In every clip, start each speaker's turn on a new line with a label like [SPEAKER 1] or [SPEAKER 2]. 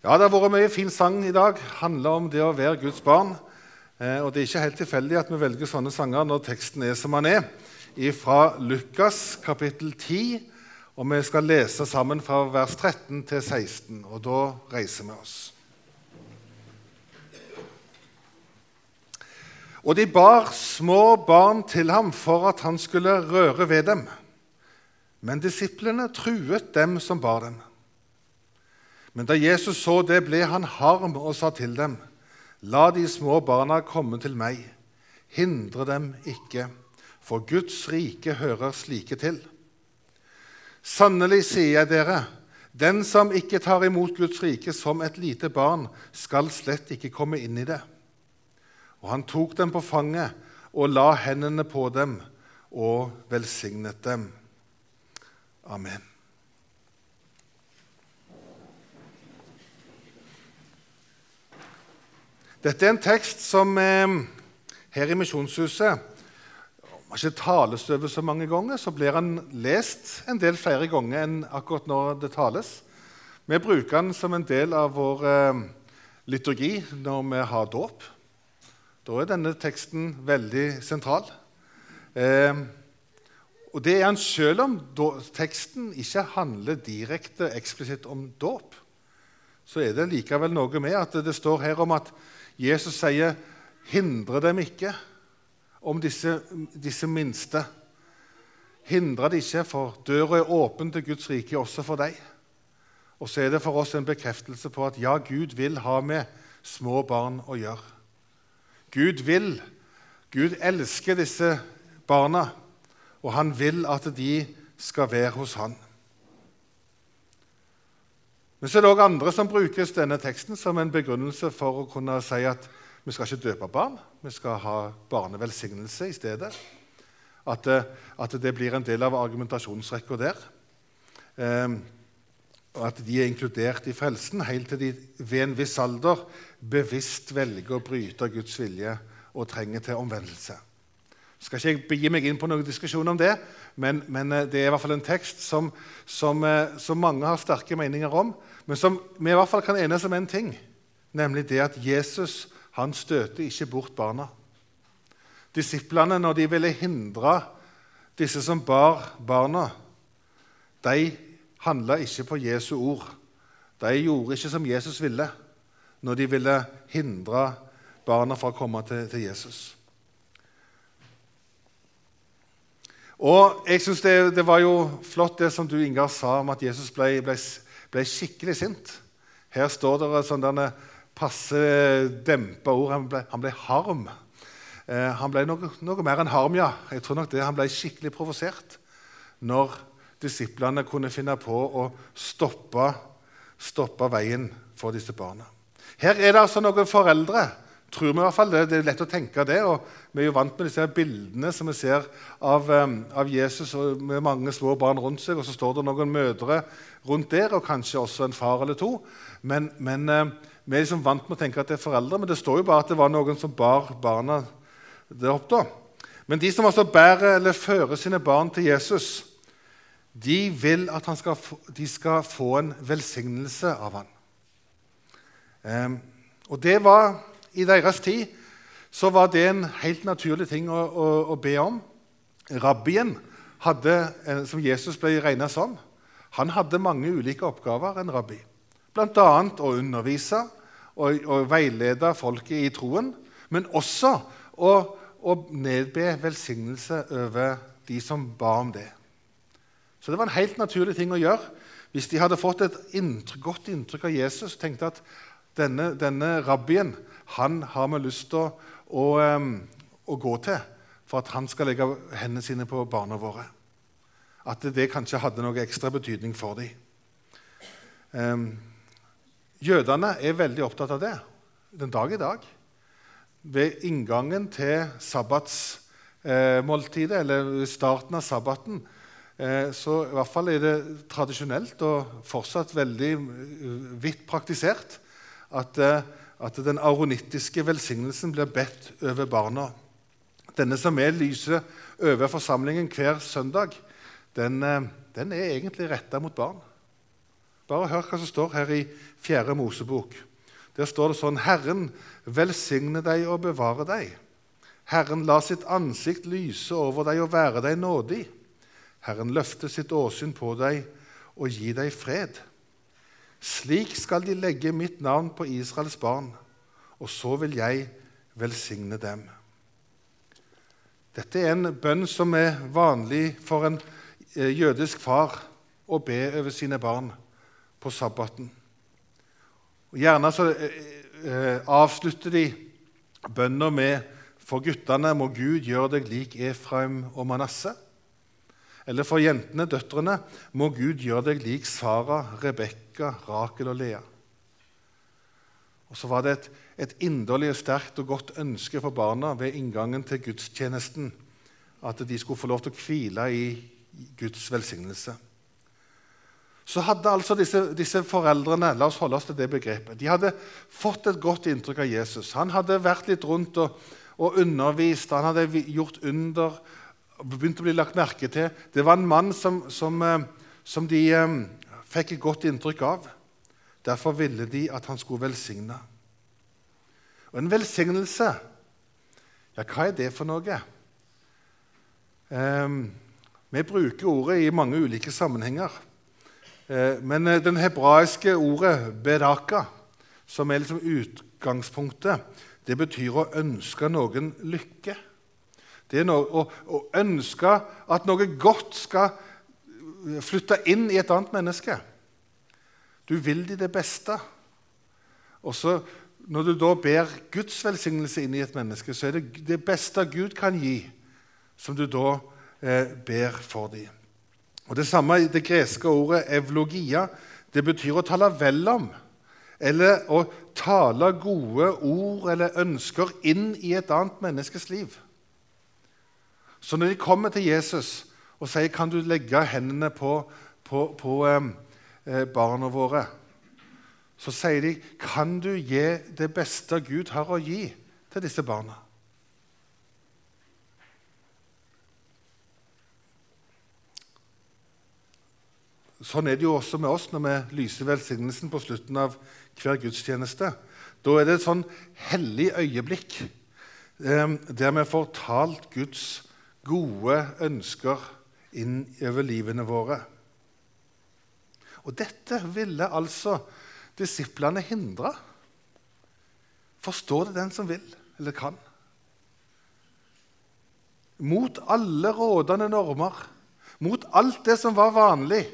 [SPEAKER 1] Ja, Det har vært mye fin sang i dag. handler om det å være Guds barn. Eh, og Det er ikke helt tilfeldig at vi velger sånne sanger når teksten er som den er, fra Lukas kapittel 10. Og Vi skal lese sammen fra vers 13 til 16, og da reiser vi oss. Og de bar små barn til ham for at han skulle røre ved dem. Men disiplene truet dem som bar dem. Men da Jesus så det, ble han harm og sa til dem.: La de små barna komme til meg. Hindre dem ikke, for Guds rike hører slike til. Sannelig sier jeg dere, den som ikke tar imot Guds rike som et lite barn, skal slett ikke komme inn i det. Og han tok dem på fanget og la hendene på dem og velsignet dem. Amen. Dette er en tekst som eh, her i Misjonshuset om ikke tales over så mange ganger, så blir han lest en del flere ganger enn akkurat når det tales. Vi bruker den som en del av vår eh, liturgi når vi har dåp. Da er denne teksten veldig sentral. Eh, og det er han selv om teksten ikke handler direkte eksplisitt om dåp. Så er det likevel noe med at det står her om at Jesus sier, 'Hindre dem ikke' om disse, disse minste. Hindre dem ikke, for døra er åpen til Guds rike også for deg. Og så er det for oss en bekreftelse på at ja, Gud vil ha med små barn å gjøre. Gud vil, Gud elsker disse barna, og han vil at de skal være hos han. Men så er det òg andre som bruker denne teksten som en begrunnelse for å kunne si at vi skal ikke døpe barn, vi skal ha barnevelsignelse i stedet. At, eh, at det blir en del av argumentasjonsrekka der. Eh, og at de er inkludert i frelsen helt til de ved en viss alder bevisst velger å bryte Guds vilje og trenger til omvendelse. Jeg skal ikke begi meg inn på noen diskusjon om det, men, men, eh, det er i hvert fall en tekst som, som, eh, som mange har sterke meninger om men som vi i hvert fall kan enes om én ting, nemlig det at Jesus han støter ikke bort barna. Disiplene, når de ville hindre disse som bar barna, de handla ikke på Jesu ord. De gjorde ikke som Jesus ville når de ville hindre barna fra å komme til, til Jesus. Og jeg synes det, det, var jo flott det som du Ingar, sa om at Jesus ble, ble ble skikkelig sint. Her står det sånn passe dempa ord. Han ble, han ble harm. Eh, han ble noe, noe, mer enn harm, ja. Jeg tror nok det. Han ble skikkelig provosert når disiplene kunne finne på å stoppe, stoppe veien for disse barna. Her er det altså noen foreldre tror vi i hvert fall det. Det er lett å tenke det. og Vi er jo vant med disse bildene som vi ser av, um, av Jesus med mange små barn rundt seg. Og så står det noen mødre rundt der, og kanskje også en far eller to. Men, men uh, vi er liksom vant med å tenke at det er foreldre, men det står jo bare at det var noen som bar barna der opp. da. Men de som altså bærer eller fører sine barn til Jesus, de vil at skal få, de skal få en velsignelse av ham. Um, og det var i deres tid så var det en helt naturlig ting å, å, å be om. Rabbien, hadde, eh, som Jesus ble regna som, han hadde mange ulike oppgaver, en rabbi. Bl.a. å undervise og, og, veilede folket i troen, men også å, å nedbe velsignelse over de som ba om det. Så det var en helt naturlig ting å gjøre. Hvis de hadde fått et inntrykk, godt inntrykk av Jesus og tenkte at denne, denne rabbien han har vi lyst til å, å, gå til for at han skal legge hendene sine på barna våre. At det kanskje hadde noe ekstra betydning for dem. Um, jødene er veldig opptatt av det den dag i dag. Ved inngangen til sabbatsmåltidet, eh, eller starten av sabbaten, eh, så i hvert fall er det tradisjonelt og fortsatt veldig uh, vidt praktisert at eh, at den aronittiske velsignelsen blir bedt over barna. Denne som er lyser over forsamlingen hver søndag, den, eh, den er egentlig retta mot barn. Bare hør hva som står her i 4. Mosebok. Der står det sånn Herren velsigne deg og bevare deg. Herren la sitt ansikt lyse over deg og være deg nådig. Herren løfte sitt åsyn på deg og gi deg fred. Slik skal de legge mitt navn på Israels barn, og så vil jeg velsigne dem. Dette er en bønn som er vanlig for en eh, jødisk far å be over sine barn på sabbaten. Og gjerne så eh, eh, avslutter de bønner med for guttene må Gud gjøre deg lik Efraim og Manasseh. Eller for jentene, døtrene, må Gud gjøre deg lik Sara, Rebekka, Rakel og Lea. Og så var det et, et inderlig, sterkt og godt ønske for barna ved inngangen til gudstjenesten at de skulle få lov til å hvile i Guds velsignelse så hadde altså disse, disse, foreldrene la oss holde oss til det begrepet, de hadde fått et godt inntrykk av Jesus. Han hadde vært litt rundt og, og undervist, han hadde gjort under, begynt å bli lagt merke til. Det var en mann som, som, eh, som de um, fikk et godt inntrykk av. Derfor ville de at han skulle velsigne. Og en velsignelse, ja, hva er det for noe? Um, vi bruker ordet i mange ulike sammenhenger. Eh, men eh, den hebraiske ordet 'beraka', som er liksom utgangspunktet, det betyr å ønske noen lykke. Det er noe, å, å, ønske at noe godt skal flytte inn i et annet menneske. Du vil de det beste. Og så, Når du da ber Guds velsignelse inn i et menneske, så er det det beste Gud kan gi, som du da eh, ber for dem. Og Det samme i det greske ordet evlogia. Det betyr å tale vel om. Eller å tale gode ord eller ønsker inn i et annet menneskes liv. Så når de kommer til Jesus og sier kan du legge hendene på, på, på eh, barna våre, så sier de kan du gi det beste Gud har å gi til disse barna. Sånn er det jo også med oss når vi lyser velsignelsen på slutten av hver gudstjeneste. Da er det et sånn hellig øyeblikk eh, der vi får talt Guds gode ønsker inn over livene våre. Og dette ville altså disiplene hindre. Forstår det den som vil eller kan. Mot alle rådende normer, mot alt det som var vanlig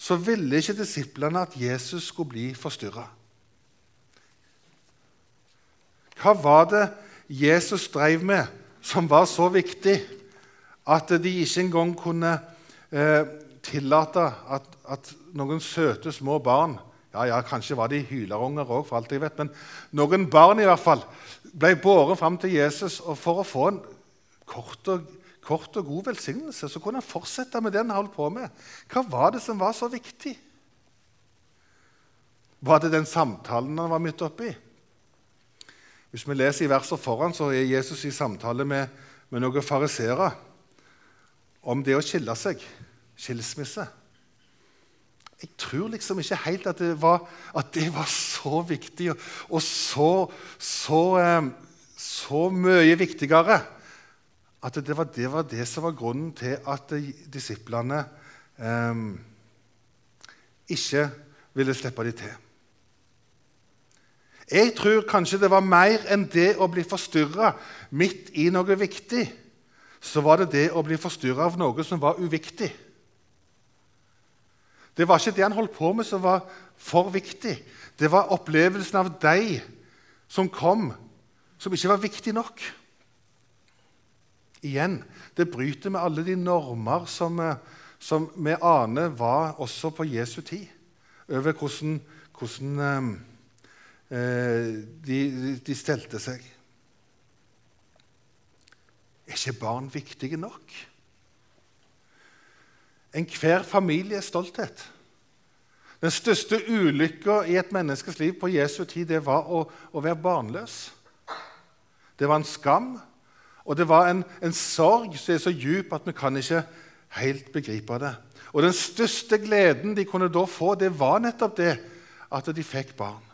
[SPEAKER 1] så ville ikke disiplene at Jesus skulle bli forstyrra. Hva var det Jesus drev med som var så viktig at de ikke engang kunne eh, tillate at, at, noen søte små barn ja, ja, Kanskje var de hylerunger òg, for alt jeg vet, men noen barn i hvert fall ble båret fram til Jesus og for å få en kort og kort og god velsignelse, så kunne han fortsette med det han holdt på med. Hva var det som var så viktig? Var det den samtalen han var midt oppi? Hvis vi leser i verset foran, så er Jesus i samtale med, med noen fariseere om det å skille seg. Skilsmisse. Jeg tror liksom ikke helt at det var, at det var så viktig og, og så, så, eh, så mye viktigere at det var, det var, det som var grunnen til at disiplene eh, ikke ville slippe dem til. Jeg tror kanskje det var mer enn det å bli forstyrra midt i noe viktig. Så var det det å bli forstyrra av noe som var uviktig. Det var ikke det han holdt på med, som var for viktig. Det var opplevelsen av deg som kom, som ikke var viktig nok. Igjen, det bryter med alle de normer som, eh, som vi aner var også på Jesu tid, over hvordan, hvordan eh, de, de stelte seg. Er ikke barn viktige nok? Enhver familie er stolthet. Den største ulykka i et menneskes liv på Jesu tid det var å, å være barnløs. Det var en skam. Og det var en, en sorg som er så djup at vi kan ikke helt begripe det. Og den største gleden de kunne da få, det var nettopp det at de fikk barn.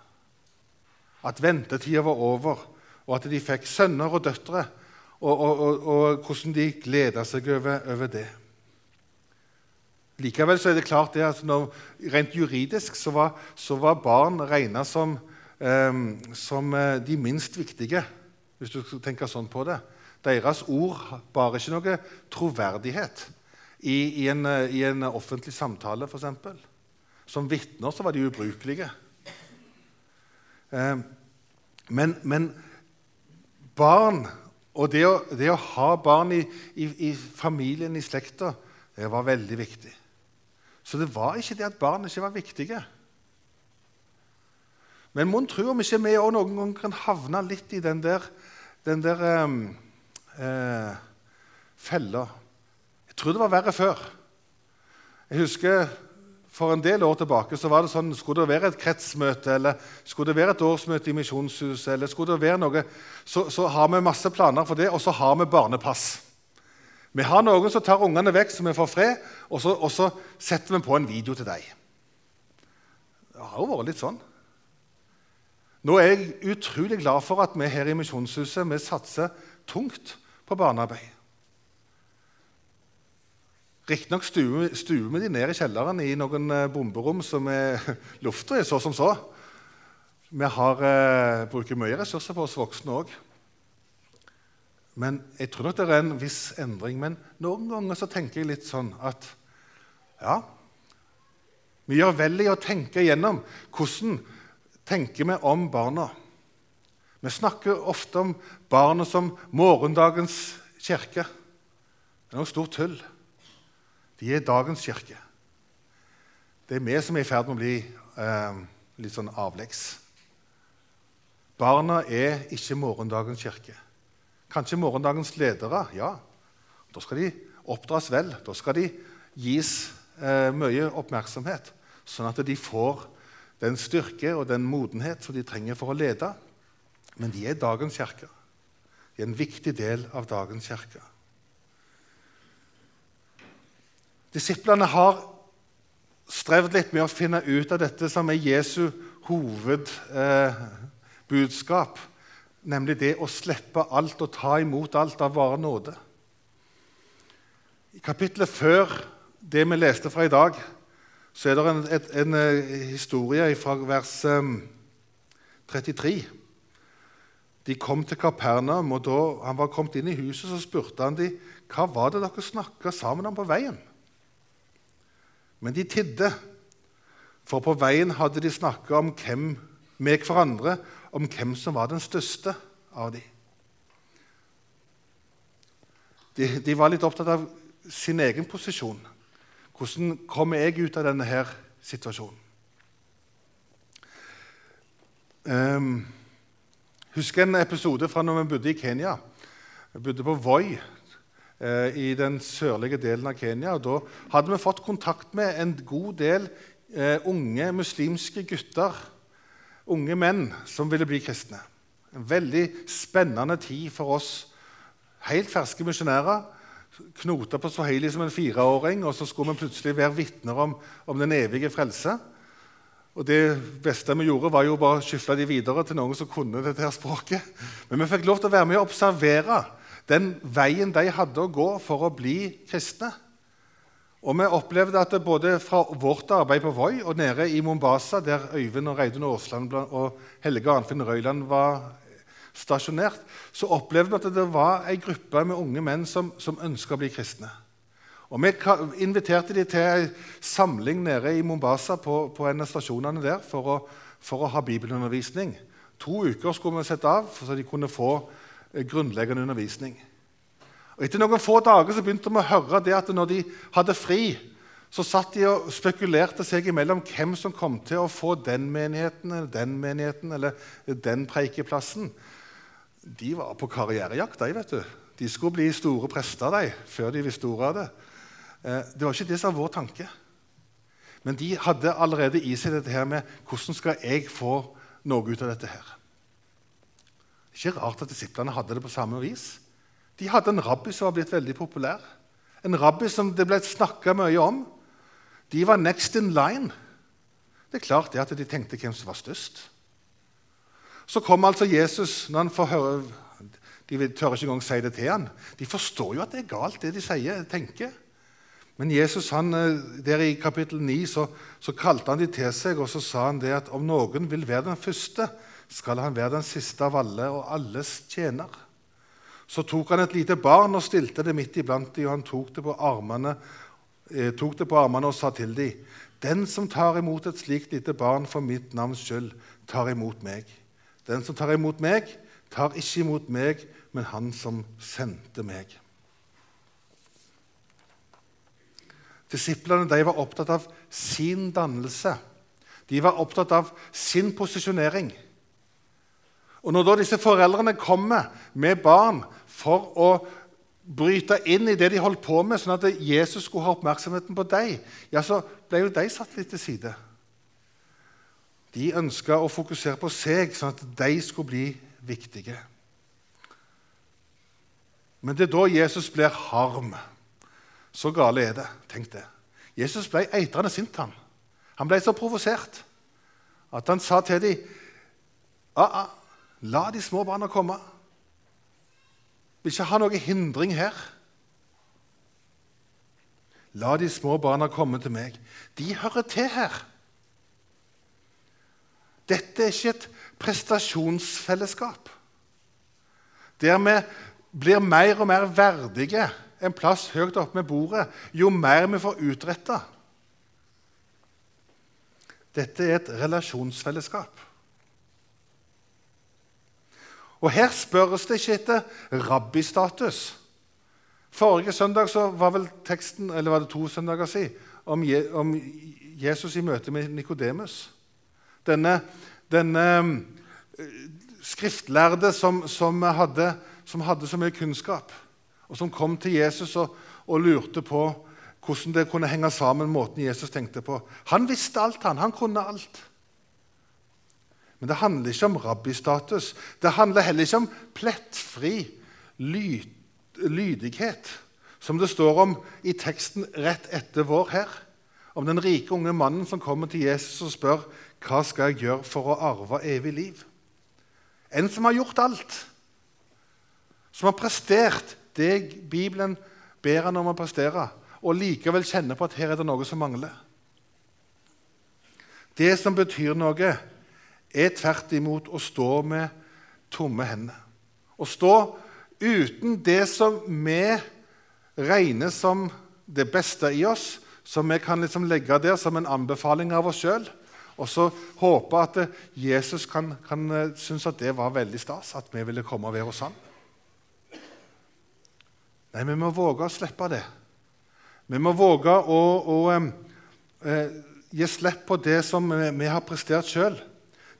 [SPEAKER 1] At ventetida var over, og at de fikk sønner og døtre. Og, og, og, og hvordan de gleda seg over, over, det. Likevel er det klart det at når, rent juridisk så var, så var barn regna som, eh, som de minst viktige, hvis du tenker sånn på det. Deres ord bar ikke noe troverdighet i, i, en, i en, offentlig samtale, f.eks. Som vitner så var de ubrukelige. Eh, men, men, barn og det å, det å ha barn i, i, i, familien, i slekta, det var veldig viktig. Så det var ikke det at barn ikke var viktige. Men mon tro om ikke vi òg noen gang kan havne litt i den der, den der um, eh, fella. Jeg tror det var verre før. Jeg husker For en del år tilbake så var det sånn, skulle det være et kretsmøte eller skulle det være et årsmøte i Misjonshuset, eller skulle det være noe, så, så, har vi masse planer for det, og så har vi barnepass. Vi har noen som tar ungene vekk, så vi får fred, og så, og så setter vi på en video til deg. Det har jo vært litt sånn. Nå er jeg utrolig glad for at vi her i Misjonshuset vi satser tungt på barnearbeid. Riktignok stuer, vi de ned i kjelleren i noen eh, bomberom som er lufta så som så. Vi har, eh, bruker mye ressurser på oss voksne òg. Men jeg tror nok det er en viss endring. Men noen ganger så tenker jeg litt sånn at ja, vi gjør vel i å tenke igjennom hvordan tenker vi om barna. Vi snakker ofte om barna som morgendagens kirke. Det er noe stort tull. De er dagens kirke. Det er vi som er i ferd med å bli eh, litt sånn avleggs. Barna er ikke morgendagens kirke. Kanskje morgendagens ledere. Ja, da skal de oppdras vel. Da skal de gis eh, mye oppmerksomhet, sånn at de får den styrke og den modenhet som de trenger for å lede. Men de er dagens kirke. De er en viktig del av dagens kirke. Disiplene har strevd litt med å finne ut av dette som er Jesu hovedbudskap, eh, nemlig det å slippe alt og ta imot alt av bare nåde. I kapittelet før det vi leste fra i dag, så er det en, en, en eh, historie fra vers eh, 33. De kom til Kapernaum, og da han var kommet inn i huset, så spurte han de, hva var det dere snakka sammen om på veien. Men de tidde, for på veien hadde de snakka med hverandre om hvem som var den største av dem. De, de var litt opptatt av sin egen posisjon. Hvordan kommer jeg ut av denne her situasjonen? Um, husker en episode fra når vi bodde i Kenya. Vi bodde på Voi i den sørlige delen av Kenya. og Da hadde vi fått kontakt med en god del eh, unge muslimske gutter, unge menn, som ville bli kristne. En veldig spennende tid for oss helt ferske misjonærer. Knota på swahili som en fireåring, og så skulle vi plutselig være vitner om, om den evige frelse. Og Det beste vi gjorde, var jo bare å skyfle de videre til noen som kunne dette språket. Men vi fikk lov til å være med og observere den veien de hadde å gå for å bli kristne. Og vi opplevde at både fra vårt arbeid på Voi og nede i Mombasa, der Øyvind og Reidun Aasland og Helge Arnfinn Røyland var stasjonert, så opplevde vi at det var ei gruppe med unge menn som, som ønska å bli kristne. Og Vi inviterte de til en samling nede i Mombasa på, på en av stasjonene der for å, for å, ha bibelundervisning. To uker skulle vi sette av så de kunne få grunnleggende undervisning. Og Etter noen få dager så begynte vi å høre det at når de hadde fri, så satt de og spekulerte seg imellom hvem som kom til å få den menigheten eller den menigheten eller den preikeplassen. De var på karrierejakt, de. vet du. De skulle bli store prester de, før de visste ordet av det. Eh, det var ikke det som var vår tanke. Men de hadde allerede i seg dette her med hvordan skal jeg få noe ut av dette. her? Ikke rart at disiplene hadde det på samme vis. De hadde en rabbi som var blitt veldig populær. En rabbi som det ble snakka mye om. De var next in line. Det er klart det at de tenkte hvem som var størst. Så kommer altså Jesus når han får høre De tør ikke engang si det til han. De forstår jo at det er galt, det de sier, tenker. Men Jesus han, eh, der i kapittel 9 så, så, kalte han de til seg og så sa han det at om noen vil være den første, skal han være den siste av alle og alles tjener. Så tok han et lite barn og stilte det midt iblant dem, og han tok det armene, eh, tok det på armene og sa til dem.: Den som tar imot et slikt lite barn for mitt navns skyld, tar imot meg. Den som tar imot meg, tar ikke imot meg, men han som sendte meg. Disiplene de var opptatt av sin dannelse. De var opptatt av sin posisjonering. Og Når da disse foreldrene kommer med barn for å bryte inn i det de holdt på med, sånn at Jesus skulle ha oppmerksomheten på deg, ja, så ble jo de satt litt til side. De ønska å fokusere på seg, sånn at de skulle bli viktige. Men det er da Jesus blir harm. Så gale er det. Tenk det. Jesus ble eitrende sint. Han Han ble så provosert at han sa til dem ah, ah, La de små barna komme. Vil ikke ha noe hindring her. La de små barna komme til meg. De hører til her. Dette er ikke et prestasjonsfellesskap der vi blir mer og mer verdige en plass høyt oppe med bordet jo mer vi får utretta. Dette er et relasjonsfellesskap. Og Her spørres det ikke etter rabbistatus. Forrige søndag var vel teksten eller var det to søndager si, om, om Jesus i møte med Nikodemus. Denne, denne eh, skriftlærde som, som, hadde, som, hadde, så mye kunnskap, og som kom til Jesus og, og, lurte på hvordan det kunne henge sammen måten Jesus tenkte på. Han visste alt, han. Han kunne alt. Men det handler ikke om rabbistatus. Det handler heller ikke om plettfri lyd, lydighet, som det står om i teksten rett etter vår her. Om den rike unge mannen som kommer til Jesus og spør hva skal jeg gjøre for å arve evig liv. En som har gjort alt, som har prestert det Bibelen ber han om å prestere, og likevel kjenner på at her er det noe som mangler. Det som betyr noe, er tvert imot å stå med tomme hender. Å stå uten det som vi regner som det beste i oss, som vi kan liksom legge der som en anbefaling av oss sjøl. Og så håpe at Jesus kan, kan eh, synes at det var veldig stas, at vi ville komme og være hos ham. Nei, vi må våge å slippe det. Vi må våge å, å eh, gi slipp på det som vi, vi har prestert sjøl.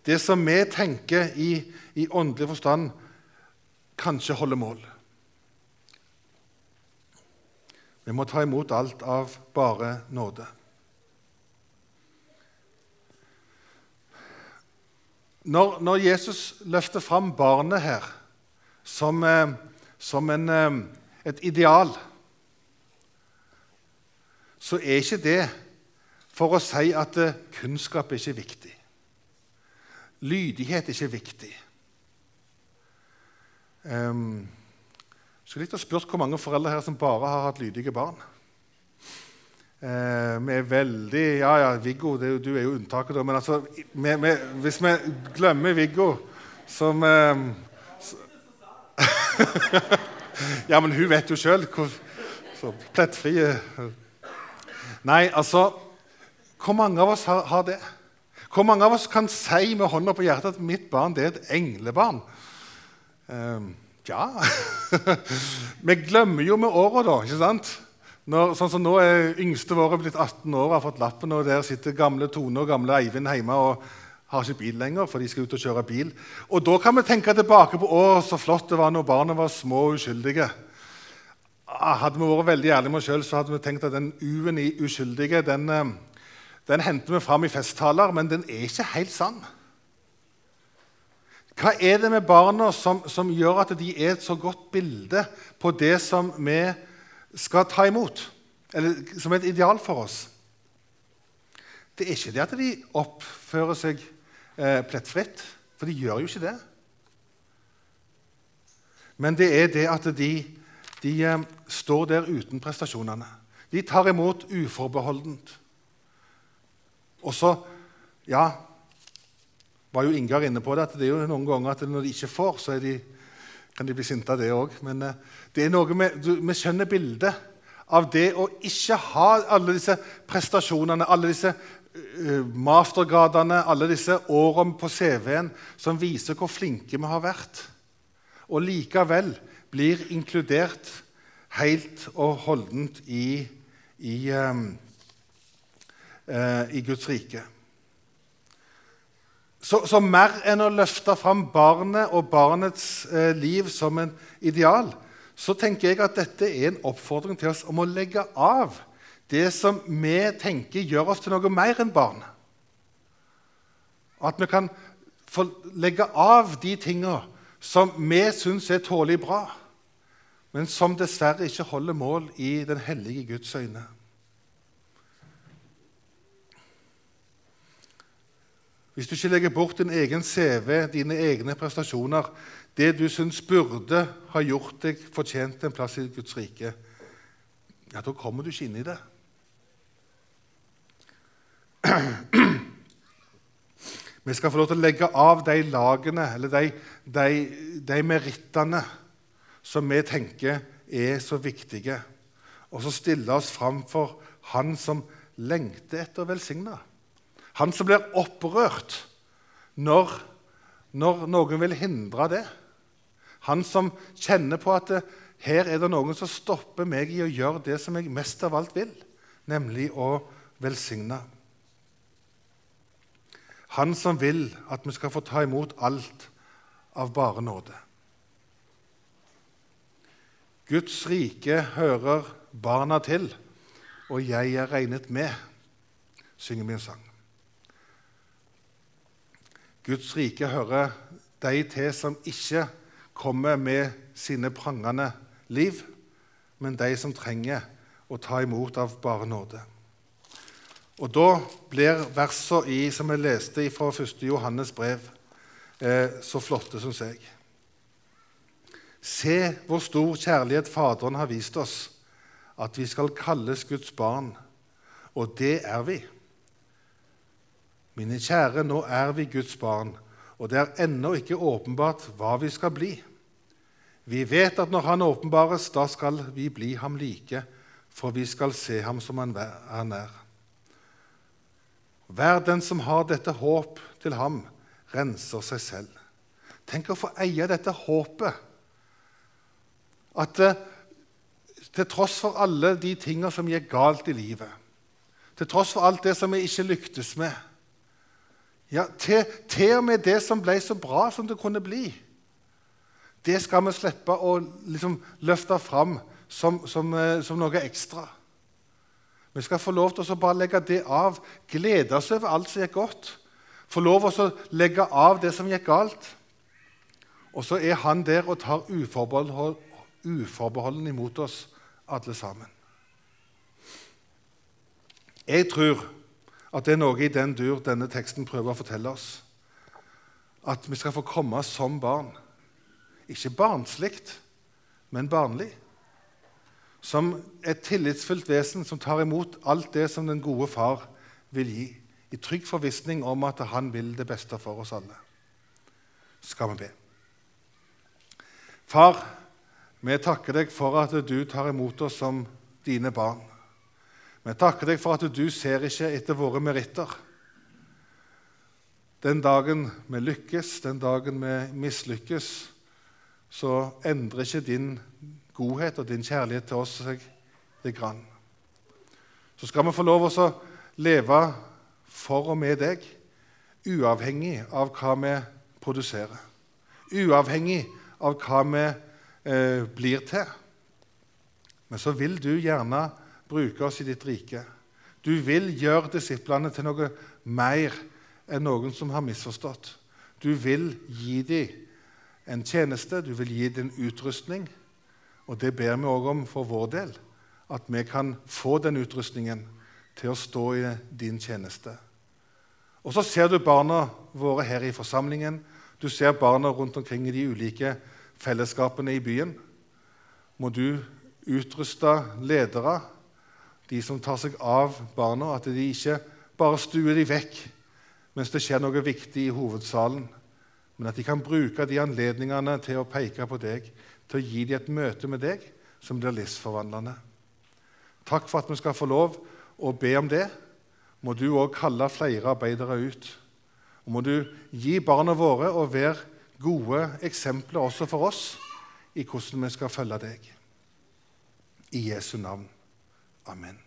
[SPEAKER 1] Det som vi tenker i, i åndelig forstand kanskje holder mål. Vi må ta imot alt av bare nåde. Når, når Jesus løfter fram barnet her som, eh, som en, eh, et ideal, så er ikke det for å si at eh, kunnskap er ikke viktig. Lydighet er ikke viktig. Um, skulle likt å spørre hvor mange foreldre her som bare har hatt lydige barn. Eh, vi er veldig Ja, ja, Viggo, det, du er jo unntaket, da. Men altså, vi, vi, hvis vi glemmer Viggo som eh, Ja, men hun vet jo sjøl hvor plettfrie Nei, altså Hvor mange av oss har, har, det? Hvor mange av oss kan si med hånda på hjertet at mitt barn det er et englebarn? Eh, ja Vi glemmer jo med åra, da. ikke sant? Når, sånn som Nå er yngste våre blitt 18 år og har fått lappen, og der sitter gamle Tone og gamle Eivind hjemme og har ikke bil lenger, for de skal ut og kjøre bil. Og Da kan vi tenke tilbake på å, så flott det var når barna var små og uskyldige. Ah, hadde vi vært veldig ærlige med oss sjøl, hadde vi tenkt at den U-en i uskyldige den, eh, den henter vi fram i festtaler, men den er ikke helt sann. Hva er det med barna som, som gjør at de er et så godt bilde på det som vi skal ta imot, eller som et ideal for oss. Det er ikke det at de oppfører seg eh, plettfritt, for de gjør jo ikke det. Men det er det at de, de eh, står der uten prestasjonene. De tar imot uforbeholdent. Og så Ja, var jo Ingar inne på det, at det er jo noen ganger at når de ikke får, så de, kan de bli sinte av det òg. Men eh, det er noe med, du, vi skjønner bildet av det å ikke ha alle disse prestasjonene, alle disse uh, mastergradene, alle disse årene på CV-en som viser hvor flinke vi har vært, og likevel blir inkludert helt og holdent i, i, um, i Guds rike. Så, så, mer enn å løfte fram barnet og barnets eh, liv som en ideal, så tenker jeg at dette er en oppfordring til oss om å legge av det som vi tenker gjør oss til noe mer enn barn. At vi kan få legge av de tinga som vi syns er tålelig bra, men som dessverre ikke holder mål i den hellige Guds øyne. Hvis du ikke legger bort din egen CV, dine egne prestasjoner, det du syns burde ha gjort deg fortjent en plass i Guds rike, ja, da kommer du ikke inn i det. Vi skal få lov til å legge av de lagene, eller de, de, de merittene, som vi tenker er så viktige, og så stille oss fram for Han som lengter etter å velsigne. Han som blir opprørt når, når noen vil hindre det. Han som kjenner på at det, her er det noen som stopper meg i å gjøre det som jeg mest av alt vil, nemlig å velsigne. Han som vil at vi skal få ta imot alt av bare nåde. Guds rike hører barna til, og jeg er regnet med, synger min sang. Guds rike hører de til som ikke kommer med sine prangende liv, men de som trenger å ta imot av bare nåde. Og Da blir versene som jeg leste fra 1. Johannes brev, eh, så flotte, syns jeg. Se hvor stor kjærlighet Faderen har vist oss, at vi skal kalles Guds barn. Og det er vi. Mine kjære, nå er vi Guds barn, og det er ennå ikke åpenbart hva vi skal bli. Vi vet at når Han åpenbares, da skal vi bli ham like, for vi skal se ham som han er. Hver den som har dette håp til ham, renser seg selv. Tenk å få eie dette håpet. At eh, til tross for alle de tingene som gikk galt i livet, til tross for alt det som vi ikke lyktes med, ja, til, til, og med det som ble så bra som det kunne bli. Det skal vi slippe å liksom, løfte fram som, som, eh, som, noe ekstra. Vi skal få lov til å bare legge det av, glede oss over alt som gikk godt. Få lov til å legge av det som gikk galt. Og så er han der og tar uforbeholden, imot oss alle sammen. Jeg tror at det er noe i den dur denne teksten prøver å fortelle oss. At vi skal få komme som barn. Ikke barnslikt, men barnlig. Som et tillitsfullt vesen som tar imot alt det som den gode far vil gi, i trygg forvissning om at han vil det beste for oss alle. Skal vi be. Far, vi takker deg for at du tar imot oss som dine barn. Vi takker deg for at du ser ikke etter våre meritter. Den dagen vi lykkes, den dagen vi mislykkes, så endrer ikke din godhet og din kjærlighet til oss seg det grann. Så skal vi få lov å leve for og med deg, uavhengig av hva vi produserer. Uavhengig av hva vi eh, blir til. Men så vil du gjerne bruke oss i ditt rike. Du vil gjøre disiplene til noe mer enn noen som har misforstått. Du vil gi dem en tjeneste, du vil gi dem en utrustning. Og det ber vi òg om for vår del, at vi kan få den utrustningen til å stå i din tjeneste. Og så ser du barna våre her i forsamlingen. Du ser barna rundt omkring i de ulike fellesskapene i byen. Må du utruste ledere, de som tar seg av barna, at de ikke bare stuer dem vekk mens det skjer noe viktig i hovedsalen, men at de kan bruke de anledningene til å peke på deg, til å gi dem et møte med deg som blir livsforvandlende. Takk for at vi skal få lov å be om det. Må du òg kalle flere arbeidere ut. Og må du gi barna våre og være gode eksempler også for oss i hvordan vi skal følge deg. I Jesu navn. Amen.